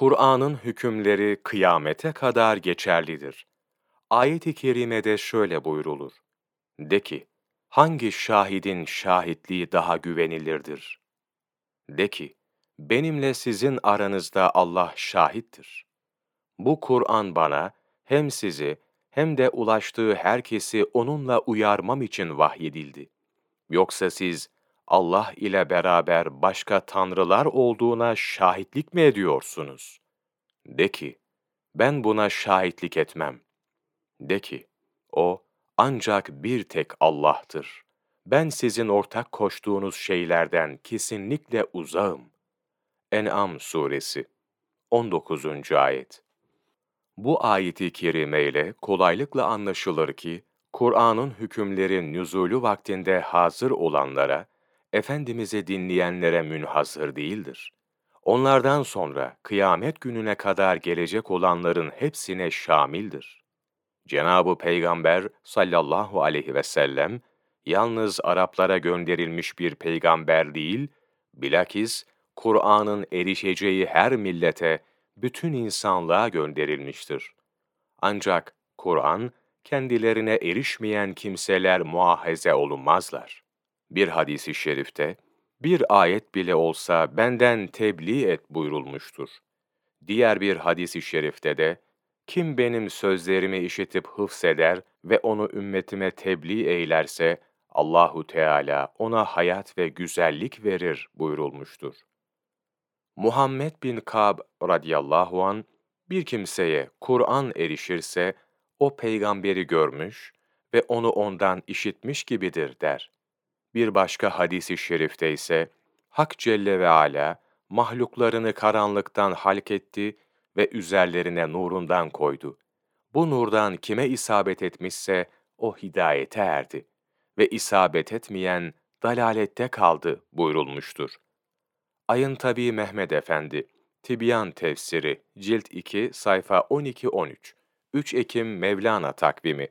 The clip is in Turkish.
Kur'an'ın hükümleri kıyamete kadar geçerlidir. Ayet-i kerimede şöyle buyrulur. De ki, hangi şahidin şahitliği daha güvenilirdir? De ki, benimle sizin aranızda Allah şahittir. Bu Kur'an bana hem sizi hem de ulaştığı herkesi onunla uyarmam için vahyedildi. Yoksa siz Allah ile beraber başka tanrılar olduğuna şahitlik mi ediyorsunuz? De ki, ben buna şahitlik etmem. De ki, o ancak bir tek Allah'tır. Ben sizin ortak koştuğunuz şeylerden kesinlikle uzağım. En'am suresi 19. ayet Bu ayeti kerimeyle kolaylıkla anlaşılır ki, Kur'an'ın hükümleri nüzulü vaktinde hazır olanlara, Efendimiz'i dinleyenlere münhasır değildir. Onlardan sonra kıyamet gününe kadar gelecek olanların hepsine şamildir. Cenab-ı Peygamber sallallahu aleyhi ve sellem, yalnız Araplara gönderilmiş bir peygamber değil, bilakis Kur'an'ın erişeceği her millete, bütün insanlığa gönderilmiştir. Ancak Kur'an, kendilerine erişmeyen kimseler muahaze olunmazlar. Bir hadisi şerifte, bir ayet bile olsa benden tebliğ et buyurulmuştur. Diğer bir hadisi şerifte de, kim benim sözlerimi işitip hıfseder ve onu ümmetime tebliğ eylerse, Allahu Teala ona hayat ve güzellik verir buyurulmuştur. Muhammed bin Kab radıyallahu an bir kimseye Kur'an erişirse o peygamberi görmüş ve onu ondan işitmiş gibidir der. Bir başka hadisi şerifte ise Hak Celle ve Ala mahluklarını karanlıktan halk etti ve üzerlerine nurundan koydu. Bu nurdan kime isabet etmişse o hidayete erdi ve isabet etmeyen dalalette kaldı buyurulmuştur. Ayın Tabi Mehmet Efendi, Tibyan Tefsiri, Cilt 2, sayfa 12-13, 3 Ekim Mevlana takvimi